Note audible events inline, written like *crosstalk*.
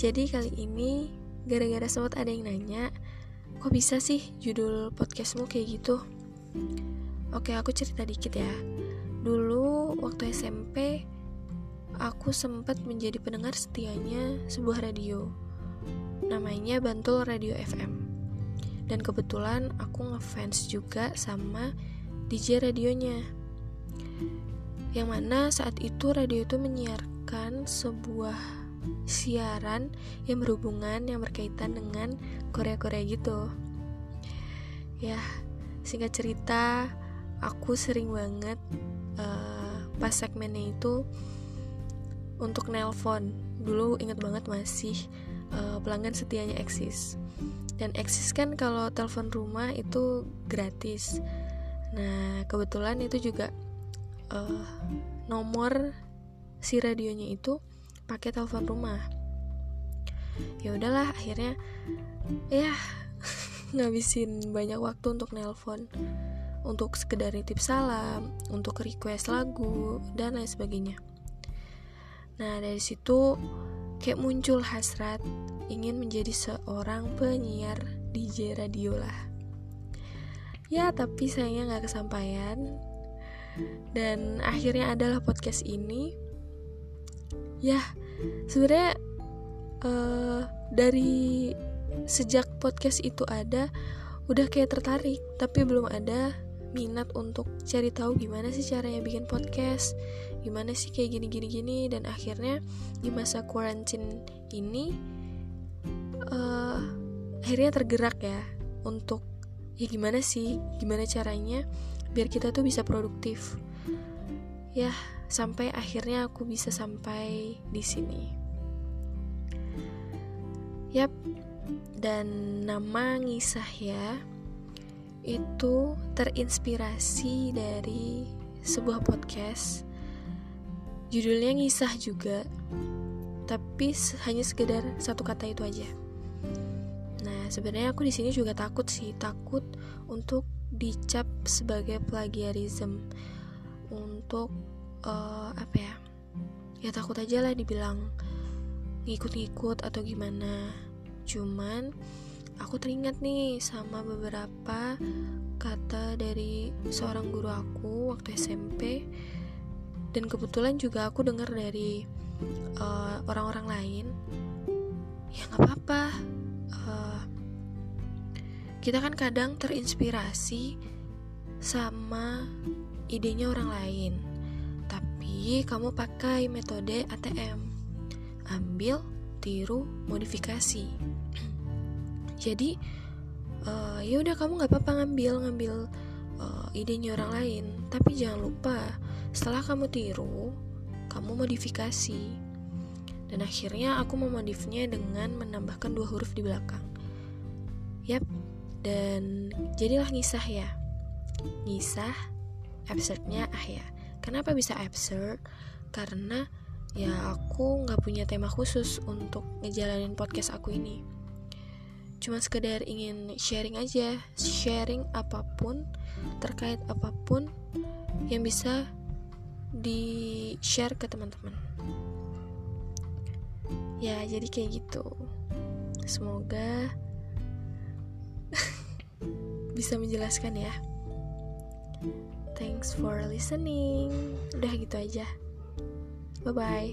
Jadi kali ini gara-gara sempat ada yang nanya, kok bisa sih judul podcastmu kayak gitu? Oke, aku cerita dikit ya. Dulu waktu SMP, aku sempat menjadi pendengar setianya sebuah radio. Namanya Bantul Radio FM. Dan kebetulan aku ngefans juga sama DJ radionya. Yang mana saat itu radio itu menyiarkan sebuah siaran yang berhubungan yang berkaitan dengan Korea-Korea gitu. Ya, singkat cerita, aku sering banget uh, pas segmennya itu untuk nelpon. Dulu inget banget masih uh, pelanggan setianya eksis. Dan eksis kan kalau telepon rumah itu gratis. Nah, kebetulan itu juga uh, nomor si radionya itu pakai telepon rumah. Ya udahlah, akhirnya ya *laughs* ngabisin banyak waktu untuk nelpon, untuk sekedar nitip salam, untuk request lagu dan lain sebagainya. Nah, dari situ kayak muncul hasrat ingin menjadi seorang penyiar DJ radio lah ya tapi sayangnya nggak kesampaian dan akhirnya adalah podcast ini ya sebenarnya uh, dari sejak podcast itu ada udah kayak tertarik tapi belum ada minat untuk cari tahu gimana sih caranya bikin podcast gimana sih kayak gini gini gini dan akhirnya di masa quarantine ini uh, akhirnya tergerak ya untuk ya gimana sih gimana caranya biar kita tuh bisa produktif. Ya sampai akhirnya aku bisa sampai di sini. Yap dan nama ngisah ya itu terinspirasi dari sebuah podcast. Judulnya ngisah juga tapi hanya sekedar satu kata itu aja. Sebenarnya aku di sini juga takut sih takut untuk dicap sebagai plagiarism. Untuk uh, apa ya ya takut aja lah dibilang ngikut-ngikut atau gimana. Cuman aku teringat nih sama beberapa kata dari seorang guru aku waktu SMP dan kebetulan juga aku dengar dari eh, orang-orang uh, lain. Ya nggak apa-apa uh, kita kan kadang terinspirasi sama idenya orang lain kamu pakai metode ATM ambil tiru modifikasi. *clears throat* Jadi uh, ya udah kamu nggak apa-apa ngambil ngambil uh, idenya orang lain. Tapi jangan lupa setelah kamu tiru kamu modifikasi. Dan akhirnya aku memodifnya dengan menambahkan dua huruf di belakang. Yap. Dan jadilah ngisah ya. Ngisah absurdnya ah ya kenapa bisa absurd? Karena ya aku nggak punya tema khusus untuk ngejalanin podcast aku ini. Cuma sekedar ingin sharing aja sharing apa pun terkait apa pun yang bisa di share ke teman-teman. Ya jadi kayak gitu. Semoga *laughs* bisa menjelaskan ya. Thanks for listening. Udah gitu aja. Bye bye.